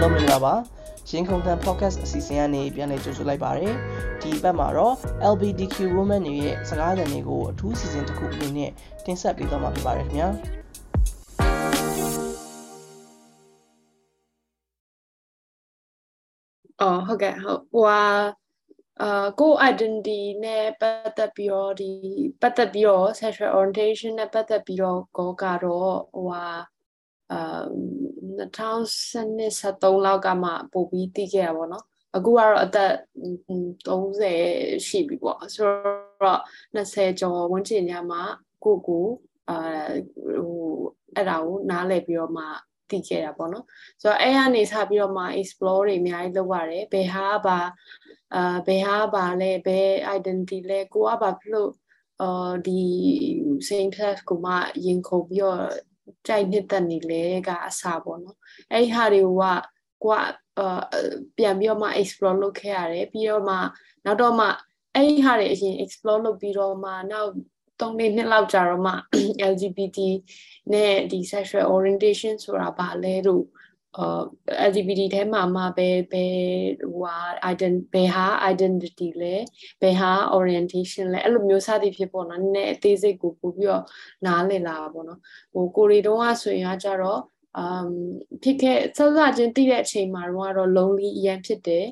အားလုံးမင်္ဂလာပါရင်ခုန်တန် podcast အစီအစဉ်ကနေပြန်လည်ကြိုဆိုလိုက်ပါရစေဒီဘက်မှာတော့ LGBTQ women တွေရဲ့စကားသံတွေကိုအထူးစီစဉ်တစ်ခုအနေနဲ့တင်ဆက်ပေးသွားမှာဖြစ်ပါတယ်ခင်ဗျာအော်ဟုတ်ကဲ့ဟုတ်ဟိုဟာအာကို identity နဲ့ပတ်သက်ပြီးတော့ဒီပတ်သက်ပြီးတော့ sexual orientation နဲ့ပတ်သက်ပြီးတော့ကောကတော့ဟိုဟာ အာ2013လောက်ကမှပို့ပြီးတည်ခဲ့ရပါတော့အခုကတော့အသက်30ရှိပြီပေါ့ဆိုတော့20ကျော်ဝန်းကျင်ညမှာကိုကိုအာဟိုအဲ့ဒါကိုနားလည်ပြီးတော့မှတည်ခဲ့တာပေါ့နော်ဆိုတော့အဲ့ကနေစပြီးတော့မှ explore တွေအများကြီးလုပ်ရတယ်ဘယ်ဟာဘာအာဘယ်ဟာဘာလဲဘယ် identity လဲကိုကဘာဖြစ်လို့အာဒီ same sex ကိုမှရင်ခုန်ပြီးတော့ ကြိုက်နှစ်သက်နေလဲကအစားပေါ့နော်အဲ့ဒီဟာတွေကကိုကပြန်ပြီးတော့မှ explore လုပ်ခဲ့ရတယ်ပြီးတော့မှနောက်တော့မှအဲ့ဒီဟာတွေအရင် explore လုပ်ပြီးတော့မှနောက်3နှစ်နှစ်လောက်ကြာတော့မှ LGBT နဲ့ဒီ sexual orientation ဆိုတာဘာလဲတို့ အာ LGBT ထဲမှာမှပဲပဲဟိုဟာ ident ဘယ်ဟာ identity လဲဘယ်ဟာ orientation လဲအဲ့လိုမျိုးစသည်ဖြစ်ပေါ့နော်နည်းနည်းအသေးစိတ်ကိုပို့ပြီးတော့နားလည်လာပါပေါ့နော်ဟိုကိုရီတုံးကဆိုရင်ကကြတော့အမ်ဖြစ်ခဲ့စစချင်းတိတဲ့အချိန်မှာတော့ lonely အရင်ဖြစ်တယ်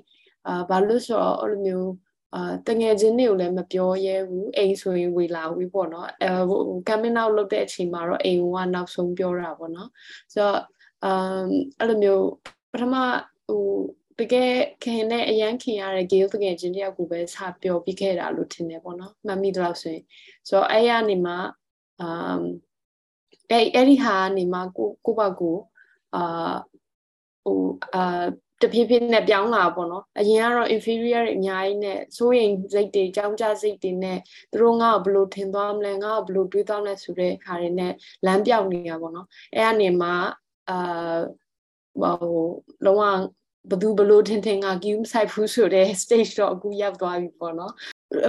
အာဘာလို့ဆိုတော့အဲ့လိုမျိုးအာတငယ်ချင်းတွေကိုလည်းမပြောရဲဘူးအိမ်ဆိုရင်ဝေလာဝေးပေါ့နော်အဲဟို coming out လုပ်တဲ့အချိန်မှာတော့အိမ်ကနောက်ဆုံးပြောတာပေါ့နော်ဆိုတော့ အမ်အဲ့လိုမျိုးပထမဟိုတကယ်ခင်နဲ့အရန်ခင်ရတဲ့ gay တကယ်ချင်းတယောက်ကိုပဲစပြောပြီးခဲ့တာလို့ထင်တယ်ပေါ့နော်မှတ်မိတော့ဆိုရင်ဆိုတော့အဲ့ရနေမှာအမ်အဲ့အဲ့ဒီဟာနေမှာကိုကိုပါကိုအာဟိုအာတဖြည်းဖြည်းနဲ့ပြောင်းလာပေါ့နော်အရင်ကတော့ inferior တွေအများကြီးနဲ့စိုးရင်စိတ်တွေကြောင်းကြစိတ်တွေနဲ့သူတို့ငါ့ကိုဘယ်လိုထင်သွားမလဲငါ့ကိုဘယ်လိုတွေးသွားမလဲဆိုတဲ့ခါတွေနဲ့လမ်းပြောင်းနေတာပေါ့နော်အဲ့အနေမှာ အာဟိုလုံးဝဘသူဘလို့ထင်ထင်ငါကီးမဆိုင်ဘူးဆိုတဲ့ stage တော့အခုရောက်သွားပြီပေါ့နော်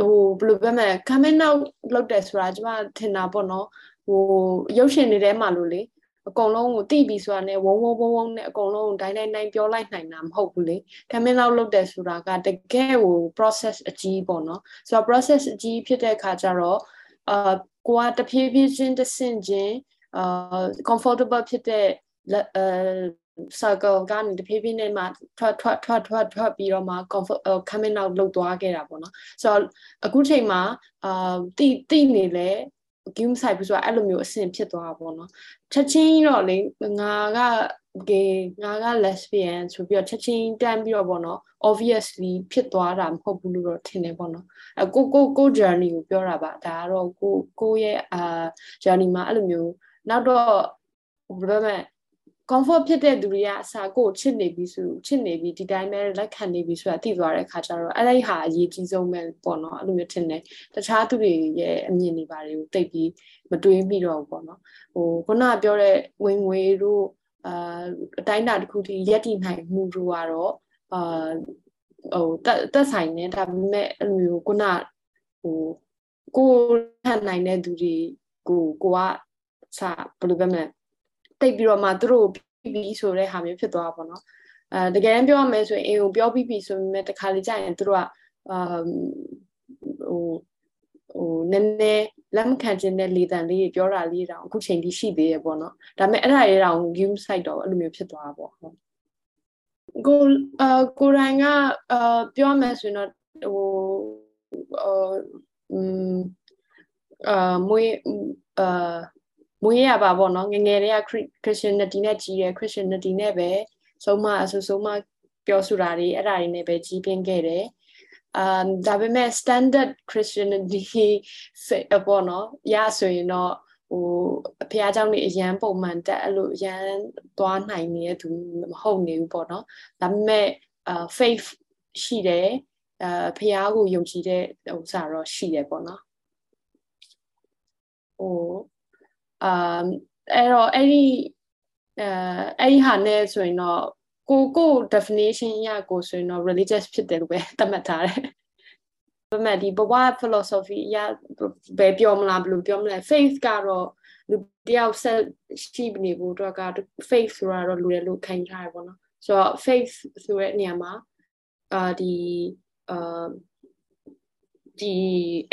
ဟိုဘယ်လိုပြောမလဲ comment out လုပ်တယ်ဆိုတာကျမထင်တာပေါ့နော်ဟိုရုပ်ရှင်တွေထဲမှာလို့လေအကုန်လုံးကိုတိပြီဆိုတာနဲ့ဝုံဝုံဝုံဝုံနဲ့အကုန်လုံးဒိုင်းဒိုင်းဒိုင်းပြောလိုက်နိုင်တာမဟုတ်ဘူးလေ comment out လုပ်တယ်ဆိုတာကတကယ်ကို process အကြီးပေါ့နော်ဆိုတော့ process အကြီးဖြစ်တဲ့အခါကျတော့အာကိုကတဖြည်းဖြည်းချင်းတဆင့်ချင်းအာ comfortable ဖြစ်တဲ့ အဲ circle ကနေတဖြည်းဖြည်းနဲ့မှထွက်ထွက်ထွက်ထွက်ထွက်ပြီးတော့မှ comfort coming out လုပ်သွားခဲ့တာပေါ့နော်ဆိုတော့အခုချိန်မှာအာတိတိနေလဲဂိမ်းဆိုင်ဘူးဆိုတာအဲ့လိုမျိုးအဆင့်ဖြစ်သွားတာပေါ့နော်ချက်ချင်းတော့လေငါက gay ငါက lesbian ဆိုပြီးတော့ချက်ချင်းတန်းပြီးတော့ပေါ့နော် obviously ဖြစ်သွားတာမဟုတ်ဘူးလို့တော့ထင်တယ်ပေါ့နော်အကိုကိုကို journey ကိုပြောတာပါဒါကတော့ကိုကိုရဲ့အာ journey မှာအဲ့လိုမျိုးနောက်တော့ဘယ်လိုလဲ comfort ဖြစ်တဲ့သူတွေကအစာကိုချစ်နေပြီဆိုချစ်နေပြီဒီတိုင်းပဲလက်ခံနေပြီဆိုတာသိသွားတဲ့ခါကျတော့အဲ့ဒီဟာအရေးကြီးဆုံးပဲပေါ့နော်အဲ့လိုမျိုးထင်တယ်တခြားသူတွေရဲ့အမြင်တွေပါတယ်ကိုတိတ်ပြီးမတွေးမိတော့ဘူးပေါ့နော်ဟိုခုနကပြောတဲ့ဝင်ငွေတို့အာအတိုင်းတာတစ်ခုတည်းရက်တည်နိုင်မှုတို့ကတော့အာဟိုတက်တက်ဆိုင်နေဒါပေမဲ့အဲ့လိုမျိုးခုနဟိုကိုထန်နိုင်တဲ့သူတွေကိုကိုကစာဘယ်လိုပြောမလဲ တိတ်ပြီးတော့မှသူတို့ပြီးပြီဆိုတဲ့ဟာမျိုးဖြစ်သွားပါတော့အဲတကယ်တမ်းပြောရမယ်ဆိုရင်အိမ်ကိုပြောပြီးပြီဆိုပေမဲ့တခါလေကြာရင်သူတို့ကအာဟိုဟိုနည်းနည်းလက်မခံခြင်းနဲ့လေတံလေးပြောတာလေးတောင်အခုချိန်ထိရှိသေးရပေါ့နော်ဒါပေမဲ့အဲ့ဒါရေးတောင် view site တော့အဲ့လိုမျိုးဖြစ်သွားတာပေါ့ဟုတ်ကိုအာကိုရိုင်းကအာပြောမယ်ဆိုရင်တော့ဟိုအာอืมအာမွေးအာ မွေးရပါပေါ့နော်ငငယ်တွေက Christianity နဲ့ကြီးတယ် Christianity နဲ့ပဲဆုံးမအဆူဆုံးမပြောဆိုတာတွေအဲ့ဒါတွေနဲ့ပဲကြီးပြင်းခဲ့တယ်အမ်ဒါပေမဲ့ standard Christianity ဆက်ပေါ့နော်ရဆိုရင်တော့ဟိုအဖះเจ้าနေအရန်ပုံမှန်တက်အဲ့လိုအရန်သွားနိုင်နေတဲ့သူမဟုတ်နေဘူးပေါ့နော်ဒါပေမဲ့အာ faith ရှိတယ်အာဖះကိုယုံကြည်တဲ့ဟိုစာတော့ရှိတယ်ပေါ့နော်ဟို အာအဲ့တော့အဲ့ဒီအဲအဲ့ဒီဟာနဲ့ဆိုရင်တော့ကိုကို definition ရကိုဆိုရင်တော့ religious ဖြစ်တယ်လို့ပဲသတ်မှတ်ထားတယ်။ဒါပေမဲ့ဒီဘဝ philosophy ရဘယ်ပြောမလားဘယ်လိုပြောမလဲ faith ကတော့လူတယောက်ဆက်ရှိနေဖို့တော့က faith ဆိုတာတော့လူရလို့ခံထားရပါတော့ဆိုတော့ faith ဆိုတဲ့နေရာမှာအာဒီအာဒီ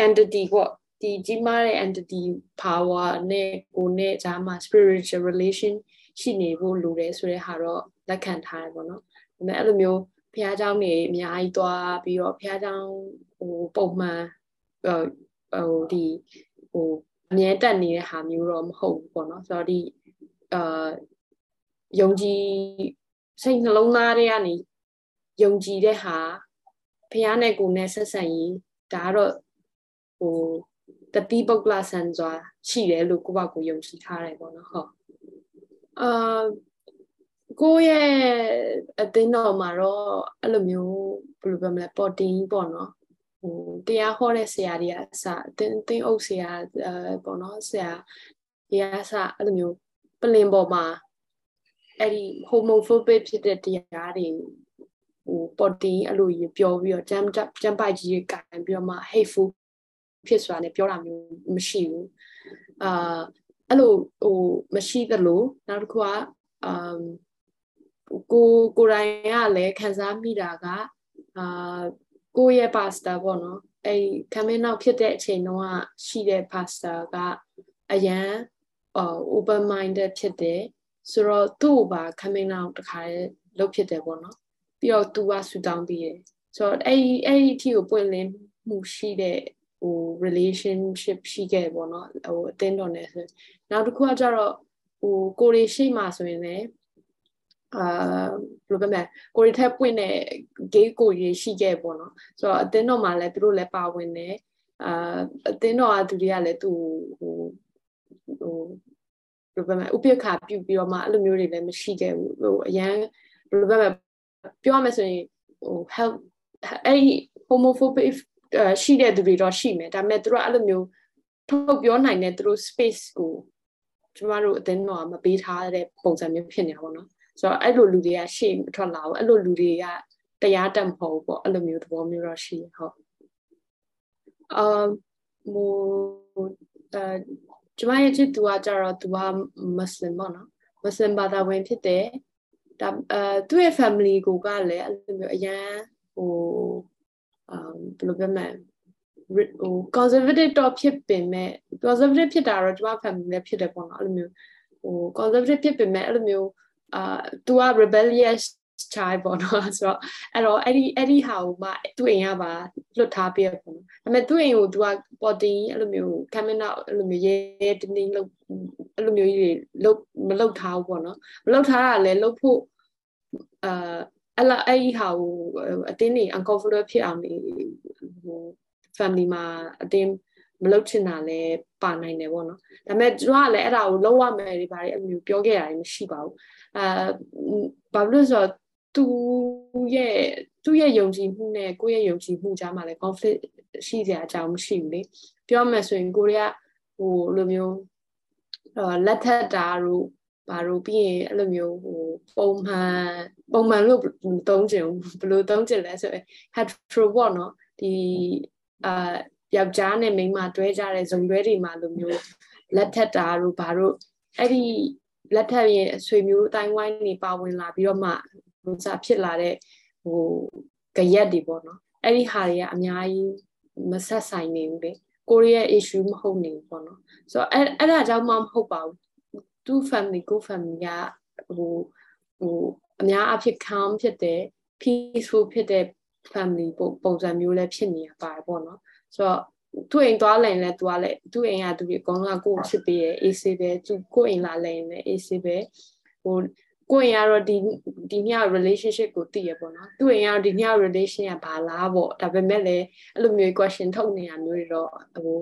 entity ပေါ့ ဒီကြီးမားတဲ့ entity power နဲ့ကိုနဲ့ဂျာမှာ spiritual relation ရှိနေဖို့လိုတယ်ဆိုတဲ့ဟာတော့လက်ခံထားတယ်ပေါ့နော်ဒါပေမဲ့အဲ့လိုမျိုးဘုရားကျောင်းတွေအများကြီးသွားပြီးတော့ဘုရားကျောင်းဟိုပုံမှန်ဟိုဒီဟိုအမြဲတက်နေတဲ့ဟာမျိုးတော့မဟုတ်ဘူးပေါ့နော်ဆိုတော့ဒီအာယုံကြည်စိတ်နှလုံးသားတွေကနေယုံကြည်တဲ့ဟာဘုရားနဲ့ကိုယ်နဲ့ဆက်ဆံရေးဒါကတော့ဟို တတိပုဂ္ဂလဆန်စွာရှိတယ်လို့ကိုယ့်ဘာကိုယုံကြည်ထားတယ်ပေါ့နော်ဟုတ်အာကိုယ့်ရဲ့အသင်းတော်မှာတော့အဲ့လိုမျိုးဘယ်လိုပြောမလဲပေါ်တင်ပေါ့နော်ဟိုတရားဟောတဲ့ဆရာတွေကအစအသင်းအသင်းအုပ်ဆရာအဲပေါ့နော်ဆရာတွေကအစအဲ့လိုမျိုးပလင်ပေါ်မှာအဲ့ဒီ homophobic ဖြစ်တဲ့တရားတွေဟိုပေါ်တင်အဲ့လိုကြီးပြောပြီးတော့ကျမ်းကျမ်းပိုက်ကြီးကင်ပြီးတော့မှ hateful ဖြစ်ဆိုတာနဲ့ပြောတာမျိုးမရှိဘူးအာအဲ့လိုဟိုမရှိသလိုနောက်တစ်ခုကအမ်ကိုကိုရိုင်းကလည်းခံစားမိတာကအာကိုရဲ့ pastor ပေါ့နော်အဲ့ coming out ဖြစ်တဲ့အချိန်တုန်းကရှိတဲ့ pastor ကအရန်ဟို open minded ဖြစ်တယ်ဆိုတော့သူ့ဘာ coming out တခါလုပ်ဖြစ်တယ်ပေါ့နော်ပြီးတော့သူကဆူတောင်းပြီးတယ်ဆိုတော့အဲ့အဲ့ဒီအထိကိုပွင့်လင်းမှုရှိတဲ့ဟို relationship ရှိခဲ့ပေါ့နော်ဟိုအတင်းတော်နဲ့ဆိုနောက်တစ်ခုကကျတော့ဟိုကိုရီရှိမှဆိုရင်လည်းအာဘယ်လိုပြောမလဲကိုရီထက်ပွင့်တဲ့ gay ကိုရီရှိခဲ့ပေါ့နော်ဆိုတော့အတင်းတော်မှာလည်းသူတို့လည်းပါဝင်တယ်အာအတင်းတော်ကသူတွေကလည်းသူဟိုဟိုဘယ်လိုပြောမလဲဥပက္ခပြုတ်ပြီးတော့မှအဲ့လိုမျိုးတွေလည်းမရှိခဲ့ဘူးဟိုအရန်ဘယ်လိုပြောမလဲပြောရမယ်ဆိုရင်ဟို help အဲ့ homophobic ရှိတဲ့သူတွေတော့ရှိမယ်ဒါပေမဲ့သူတို့အဲ့လိုမျိုးထုတ်ပြောနိုင်တဲ့သူတို့ space ကိုကျမတို့အတင်းတော့မပေးထားတဲ့ပုံစံမျိုးဖြစ်နေတာပေါ့နော်ဆိုတော့အဲ့လိုလူတွေကရှေ့ထွက်လာဘူးအဲ့လိုလူတွေကတရားတတ်မဟုတ်ဘူးပေါ့အဲ့လိုမျိုးသဘောမျိုးတော့ရှိဟုတ်အာမို့အဲကျမရဲ့ချစ်သူကကြတော့သူကမွတ်စလင်ပေါ့နော်မွတ်စလင်ဘာသာဝင်ဖြစ်တယ်ဒါအဲသူ့ရဲ့ family ကိုကလည်းအဲ့လိုမျိုးအရန်ဟိုအာ ဘယ်လိုပြောမလဲဟို conservative တော့ဖြစ်ပင်မဲ့ conservative ဖြစ်တာတော့ကျမ family လည်းဖြစ်တယ်ပေါ့နော်အဲ့လိုမျိုးဟို conservative ဖြစ်ပင်မဲ့အဲ့လိုမျိုးအာ तू က rebellious child ပေါ့နော်ဆိုတော့အဲ့တော့အဲ့ဒီအဲ့ဒီဟာကိုမှသူ့အိမ်ကပါလွတ်ထားပြရပေါ့နော်ဒါပေမဲ့သူ့အိမ်ကို तू က body အဲ့လိုမျိုး coming out အဲ့လိုမျိုးရဲတင်းတင်းလို့အဲ့လိုမျိုးကြီးတွေလုတ်မလုတ်ထားဘူးပေါ့နော်မလုတ်ထားတာလည်းလုတ်ဖို့အာ အဲ့လာအဲ့ဒီဟာကိုအတင်းနေ uncomfortable ဖြစ်အောင်နေဟို family မှာအတင်းမလုပ်ချင်တာလည်းပါနိုင်တယ်ပေါ့နော်ဒါပေမဲ့ကျွန်တော်ကလည်းအဲ့ဒါကိုလုံးဝမယ်တွေဘာတွေအမျိုးပြောခဲ့တာမရှိပါဘူးအာဘာလို့ဆိုတော့သူရဲ့သူ့ရဲ့ယုံကြည်မှုနဲ့ကိုယ့်ရဲ့ယုံကြည်မှုကြားမှာလည်း conflict ရှိကြအကြောင်းမရှိဘူးလေပြောမယ်ဆိုရင်ကိုရီးယားဟိုလိုမျိုးလက်ထက်တာတို့ ဘာလို့ပြီးရင်အဲ့လိုမျိုးဟိုပုံမှန်ပုံမှန်လို့သုံးချင်ဘယ်လိုသုံးချင်လဲဆိုရင် hetero ပေါ့နော်ဒီအာယောက်ျားနဲ့မိန်းမတွဲကြတဲ့ဇုံတွဲတွေမှာလိုမျိုးလက်ထက်တာတို့ဘာလို့အဲ့ဒီလက်ထက်ရဲ့အဆွေမျိုးအတိုင်းဝိုင်းနေပါဝင်လာပြီးတော့မှဟိုစားဖြစ်လာတဲ့ဟိုကြရက်တွေပေါ့နော်အဲ့ဒီဟာတွေကအများကြီးမဆက်ဆိုင်နေဘူးလေကိုရီးယား issue မဟုတ်နေဘူးပေါ့နော်ဆိုတော့အဲ့အဲ့ဒါကြောင့်မှမဟုတ်ပါဘူး သူ family ကို family ကဟိုဟိုအများအဖြစ် calm ဖြစ်တဲ့ peaceful ဖြစ်တဲ့ family ပုံပုံစံမျိုးလည်းဖြစ်နေရပါတယ်ပေါ့နော်ဆိုတော့သူ့အိမ်သွားလိုက်ရင်လည်းသူကလည်းသူ့အိမ်ကသူတွေအကုန်လုံးကကိုယ်ချစ်ပေးရဲ့အေးဆေးပဲသူကိုယ်အိမ်လာလိုက်ရင်လည်းအေးဆေးပဲဟိုကိုယ်အိမ်ကတော့ဒီဒီည relationship ကိုသိရပေါ့နော်သူ့အိမ်ကတော့ဒီည relation ကဘာလားပေါ့ဒါပေမဲ့လည်းအဲ့လိုမျိုး question ထုတ်နေတာမျိုးတွေတော့ဟို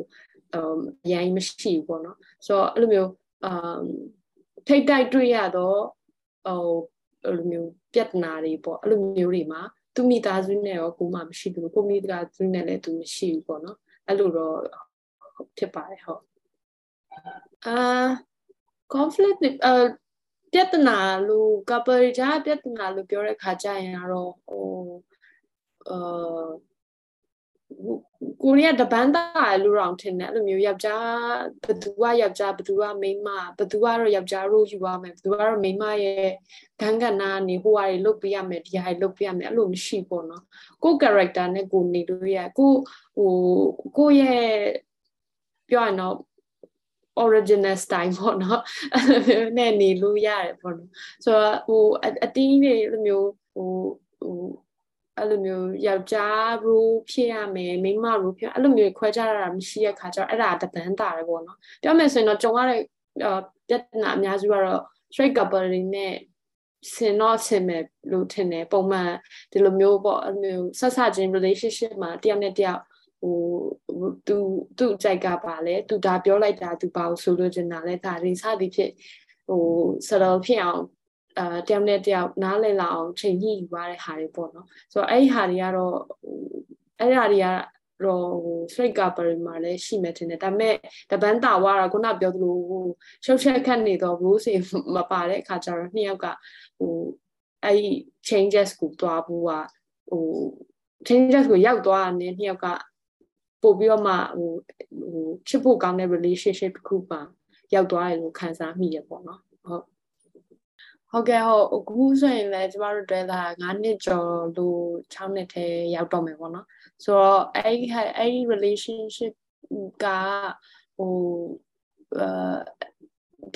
အမ်အရင်မရှိဘူးပေါ့နော်ဆိုတော့အဲ့လိုမျိုးအ မ်ထိတ်တိုက်တွေ့ရတော့ဟိုအဲ့လိုမျိုးပြဿနာတွေပေါ့အဲ့လိုမျိုးတွေမှာသူမိသားစုနဲ့ရောကိုမှမရှိဘူးကိုမိသားစုနဲ့လည်းသူမရှိဘူးပေါ့နော်အဲ့လိုတော့ဖြစ်ပါတယ်ဟုတ်အာ conflict အာပြဿနာလို့ couple ကြားပြဿနာလို့ပြောတဲ့ခါကျရင်ကတော့ဟိုအာ ကိုရီးယားတပန်းသားလူတော်ထင်တယ်အဲ့လိုမျိုးယောက်ျားဘသူကယောက်ျားဘသူကမိန်းမဘသူကတော့ယောက်ျားရိုးယူရမယ်ဘသူကတော့မိန်းမရဲ့ဂန်းကနာနေဟိုဟာတွေလုတ်ပေးရမယ်ဒီဟာတွေလုတ်ပေးရမယ်အဲ့လိုမရှိပေါ့နော်ကို character နဲ့ကိုနေလို့ရကိုဟိုကိုရဲ့ပြောရတော့ original style ပေါ့နော်နဲ့နေလို့ရတယ်ပေါ့နော်ဆိုတော့ဟိုအတင်းတွေလိုမျိုးဟိုဟို အဲ့လိုမျိုးယောက်ျား role ဖြစ်ရမယ်မိန်းမ role ဖြစ်အဲ့လိုမျိုးခွဲခြားရတာမရှိတဲ့ခါကျတော့အဲ့ဒါတပန်းတာတယ်ပေါ့နော်ပြောမယ်ဆိုရင်တော့ကြုံရတဲ့ပြဿနာအများစုကတော့ straight couple တွေနဲ့ဆင်တော့ဆင်မယ်လို့ထင်တယ်ပုံမှန်ဒီလိုမျိုးပေါ့အဲ့လိုမျိုးဆက်ဆချင်း relationship မှာတယောက်နဲ့တယောက်ဟိုသူသူ့ကြိုက်ကပါလဲသူဒါပြောလိုက်တာသူပါဆိုလို့ကျင်တာလဲဒါတွေစသည်ဖြစ်ဟို settle ဖြစ်အောင် အာတယောက်နဲ့တယောက်နားလည်လာအောင်ချိန်ညှိယူရတဲ့ဟာတွေပေါ့နော်ဆိုတော့အဲ့ဒီဟာတွေကတော့အဲ့ဒီဟာတွေကတော့ဟို straight couple မှာလည်းရှိမယ်ထင်တယ်ဒါပေမဲ့တပန်းတာဝါတာခုနပြောသလိုဟိုရှုပ်ချက်ခတ်နေတော့ rules တွေမပါတဲ့အခါကျတော့နှစ်ယောက်ကဟိုအဲ့ဒီ changes ကိုတွားဖို့ကဟို changes ကိုရောက်သွားတဲ့နှစ်ယောက်ကပို့ပြီးတော့မှဟိုဟိုချစ်ဖို့ကောင်းတဲ့ relationship တစ်ခုပါရောက်သွားတယ်လို့ခံစားမိရပေါ့နော်ဟုတ် ဟုတ်ကဲ့ဟုတ်အခုဆိုရင်လည်းကျမတို့တွေ့တာ9နှစ်ကျော်လို့6နှစ်ထဲရောက်တော့မယ်ပေါ့နော်ဆိုတော့အဲ့ဒီအဲ့ဒီ relationship ကဟိုအဲ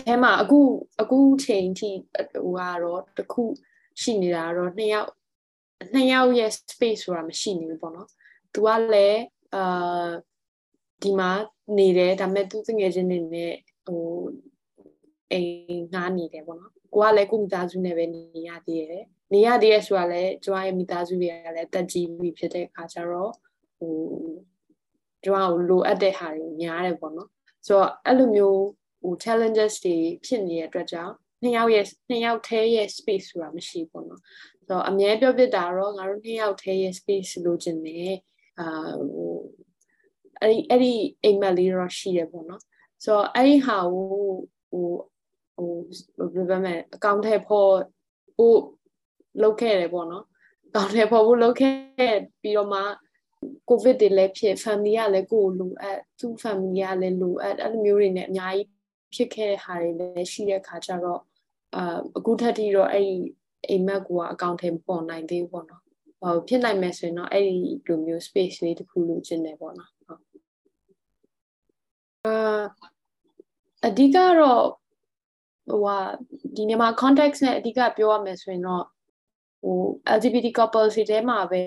အဲမှာအခုအခုချိန်ထိဟိုကတော့တခုရှိနေတာတော့နှစ်ယောက်နှစ်ယောက်ရဲ့ space ဆိုတာမရှိနေဘူးပေါ့နော်။ तू ကလည်းအာဒီမှာနေတယ်ဒါပေမဲ့သူငယ်ချင်းတွေနဲ့ဟိုအိမ်ငှားနေတယ်ပေါ့နော် ကိုကလည်းကိုမိသားစုနဲ့ပဲနေရသေးတယ်နေရသေးရဆိုတာလည်းကျွားရဲ့မိသားစုတွေကလည်းတက်ကြီးပြီဖြစ်တဲ့အခါကျတော့ဟိုကျွားကိုလိုအပ်တဲ့ဟာတွေများတယ်ပေါ့နော်ဆိုတော့အဲ့လိုမျိုးဟို challenges တွေဖြစ်နေတဲ့အတွက်ကြောင့်နှစ်ယောက်ရဲ့နှစ်ယောက်ထဲရဲ့ space ဆိုတာမရှိဘူးပေါ့နော်ဆိုတော့အမြဲပြောပြတာတော့ငါတို့နှစ်ယောက်ထဲရဲ့ space လိုချင်တယ်အာဟိုအဲ့ဒီအဲ့ဒီအိမ်မက်လေးတော့ရှိတယ်ပေါ့နော်ဆိုတော့အဲ့ဒီဟာကိုဟို ဟိုဘယ်လိုလဲအကောင့်ထဲဖို့ဟိုလုတ်ခဲ့တယ်ပေါ့နော်အကောင့်ထဲဖို့လုတ်ခဲ့ပြီးတော့မှကိုဗစ်တွေလည်းဖြစ် family ကလည်းကိုယ်လိုအပ်သူ့ family ကလည်းလိုအပ်အဲ့လိုမျိုးတွေနဲ့အများကြီးဖြစ်ခဲ့တဲ့ဟာတွေလည်းရှိတဲ့ခါကျတော့အာအခုထက်ထိတော့အဲ့ဒီအိမ်မက်ကအကောင့်ထဲပေါ်နိုင်သေးဘူးပေါ့နော်ဟိုဖြစ်နိုင်မယ်ဆိုရင်တော့အဲ့ဒီလိုမျိုး space လေးတစ်ခုလိုချင်တယ်ပေါ့နော်ဟုတ်အာအဓိကတော့ ဟိုဟာဒီမြန်မာ context နဲ့အဓိကပြောရမယ်ဆိုရင်တော့ဟို LGBT couples တွေထဲမှာပဲ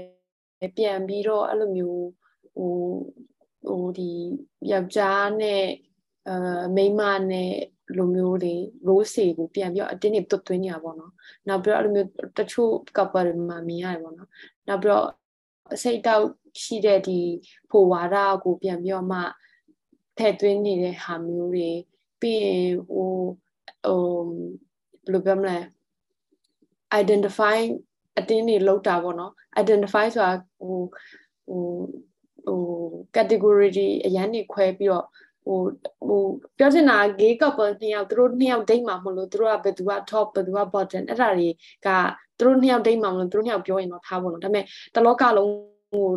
ပြန်ပြီးတော့အဲ့လိုမျိုးဟိုဟိုဒီယောက်ျားနဲ့အဲမိန်းမနဲ့လိုမျိုးတွေ rose တွေကိုပြန်ပြီးတော့အတင်းတွေတွတ်သွင်းနေရပါတော့။နောက်ပြီးတော့အဲ့လိုမျိုးတချို့ couple တွေမှာမြင်ရတယ်ပေါ့နော်။နောက်ပြီးတော့အစိတ်တောက်ရှိတဲ့ဒီဖိုဝါဒကိုပြန်ပြီးတော့မှထည့်သွင်းနေတဲ့ဟာမျိုးတွေပြီးရင်ဟို ဟိုဘယ်လိုပြောမလဲ identify အတင်းတွေလောက်တာပေါ့နော် identify ဆိုတာဟိုဟိုဟို category တွေအရန်နေခွဲပြီးတော့ဟိုဟိုပြောချင်တာ gay couple နှစ်ယောက်သူတို့နှစ်ယောက်ဒိတ်မှာမလို့သူတို့ကဘယ်သူက top ဘယ်သူက bottom အဲ့ဒါတွေကသူတို့နှစ်ယောက်ဒိတ်မှာမလို့သူတို့နှစ်ယောက်ပြောရင်တော့ထားဖို့လို့ဒါပေမဲ့တလောကလုံး ဟို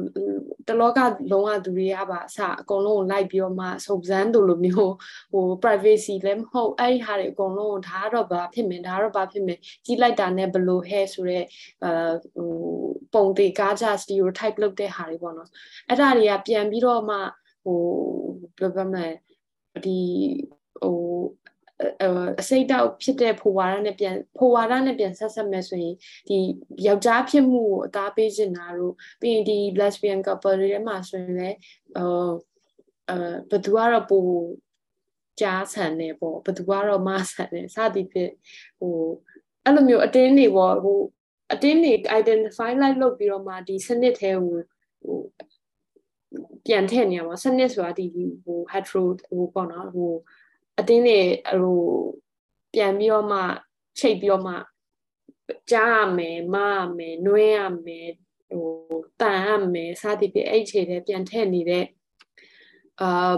တလောကလုံးဝသူတွေကပါအစအကုန်လုံးကိုလိုက်ပြီးတော့မှစုံစမ်းတို့လိုမျိုးဟို privacy လည်းမဟုတ်အဲ့ဒီဟာတွေအကုန်လုံးဒါတော့ဘာဖြစ်မင်းဒါတော့ဘာဖြစ်မင်းကြီးလိုက်တာနဲ့ဘလို့ဟဲဆိုတော့အာဟိုပုံသေးကားကြ stereotype လုပ်တဲ့ဟာတွေပေါ့နော်အဲ့ဒါတွေကပြန်ပြီးတော့မှဟိုဘယ်လိုပြောမလဲဒီဟို အစိတ်တောက်ဖြစ်တဲ့ဖိုဝါဒနဲ့ပြန်ဖိုဝါဒနဲ့ပြန်ဆက်ဆက်မဲ့ဆိုရင်ဒီယောက်ျားဖြစ်မှုကိုအသားပေးနေတာတို့ပြီးရင်ဒီ lesbian couple တွေထဲမှာဆိုရင်လည်းဟိုအဲဘသူကတော့ပိုကြားဆန်နေပေါ့ဘသူကတော့မဆန်နေစသည်ဖြင့်ဟိုအဲ့လိုမျိုးအတင်းတွေပေါ့ဟိုအတင်းတွေ identify လိုက်လုပ်ပြီးတော့မှဒီစနစ်ထဲကိုဟိုပြန်ထည့်နေရပါစနစ်ဆိုတာဒီဟို hetero ဟိုပေါ့နော်ဟို အတင်းတွေဟိုပြန်ပြီးတော့မှချိတ်ပြီးတော့မှကြားရမယ်မရမယ်နှွဲရမယ်ဟိုတန်ရမယ်စသည်ဖြင့်အဲ့ခြေထဲပြန်ထည့်နေတဲ့အာ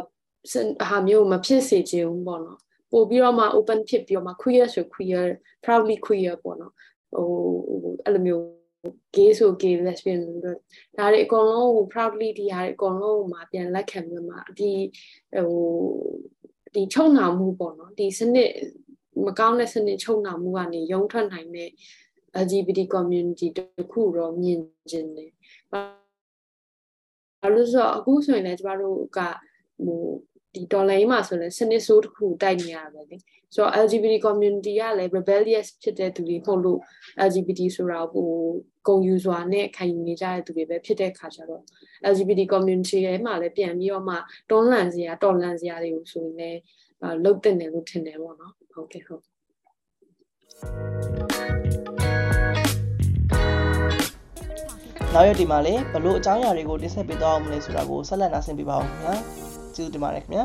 ဟာမျိုးမဖြစ်စေချင်ဘူးပေါ့နော်ပို့ပြီးတော့မှ open ဖြစ်ပြီးတော့မှ queer ဆို queer proudly queer ပေါ့နော်ဟိုအဲ့လိုမျိုး gay ဆို gay lesbian လို့ဒါတွေအကုန်လုံးဟို proudly ဒီဟာတွေအကုန်လုံးမှာပြန်လက်ခံပြီးမှဒီဟို ဒီချုံနာမှုပေါ့နော်ဒီစနစ်မကောင်းတဲ့စနစ်ချုံနာမှုကနေရုံထွက်နိုင်တဲ့ LGBT community တခုတော့မြင်ကျင်တယ်။ဘာလို့ဆိုတော့အခုဆိုရင်လည်းကျမတို့ကဟိုဒီ dollar မှာဆိုရင်စနစ်ဆိုးတစ်ခုတိုက်နေရပါပဲလေ။ဆိုတော့ LGBT community ကလည်း rebellious ဖြစ်တဲ့သူတွေပို့လို့ LGBT ဆိုတာဟို ဂုံယူစွာနဲ့ခံယူနေကြတဲ့သူတွေပဲဖြစ်တဲ့ခါကျတော့ LGBT community ရဲ့မှာလည်းပြန်ပြီးတော့မှတွန်းလှန်စရာတော်လှန်စရာတွေကိုဆိုရင်လည်းလုတ်တင်တယ်လို့ထင်တယ်ပေါ့နော်။ဟုတ်ကဲ့ဟုတ်နောက်ရက်ဒီမှာလည်းဘလို့အကြောင်းအရာတွေကိုတင်ဆက်ပေးသွားအောင်မလဲဆိုတာကိုဆက်လက်နားဆင်ပေးပါဦးခင်ဗျာကျေးဇူးတင်ပါတယ်ခင်ဗျာ